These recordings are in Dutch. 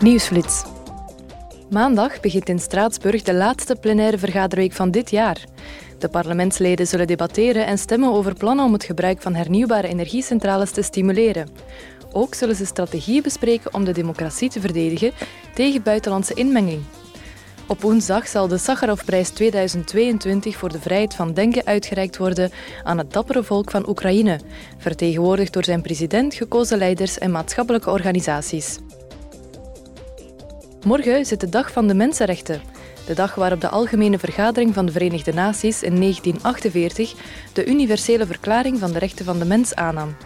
Nieuwsflits. Maandag begint in Straatsburg de laatste plenaire vergaderweek van dit jaar. De parlementsleden zullen debatteren en stemmen over plannen om het gebruik van hernieuwbare energiecentrales te stimuleren. Ook zullen ze strategieën bespreken om de democratie te verdedigen tegen buitenlandse inmenging. Op woensdag zal de Sakharovprijs 2022 voor de vrijheid van denken uitgereikt worden aan het dappere volk van Oekraïne, vertegenwoordigd door zijn president, gekozen leiders en maatschappelijke organisaties. Morgen het de Dag van de Mensenrechten. De dag waarop de Algemene Vergadering van de Verenigde Naties in 1948 de Universele Verklaring van de Rechten van de Mens aannam.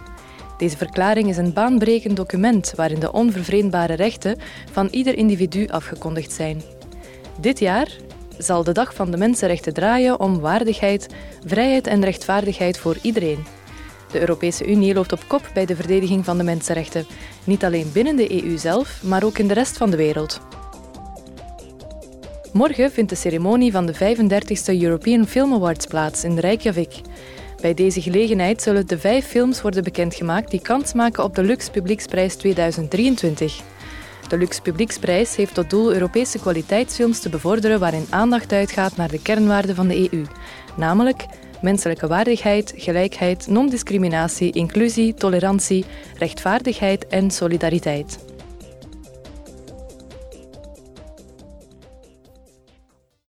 Deze verklaring is een baanbrekend document waarin de onvervreemdbare rechten van ieder individu afgekondigd zijn. Dit jaar zal de Dag van de Mensenrechten draaien om waardigheid, vrijheid en rechtvaardigheid voor iedereen. De Europese Unie loopt op kop bij de verdediging van de mensenrechten, niet alleen binnen de EU zelf, maar ook in de rest van de wereld. Morgen vindt de ceremonie van de 35e European Film Awards plaats in Reykjavik. Bij deze gelegenheid zullen de vijf films worden bekendgemaakt die kans maken op de Lux Publieksprijs 2023. De Lux Publieksprijs heeft tot doel Europese kwaliteitsfilms te bevorderen waarin aandacht uitgaat naar de kernwaarden van de EU, namelijk menselijke waardigheid, gelijkheid, non-discriminatie, inclusie, tolerantie, rechtvaardigheid en solidariteit.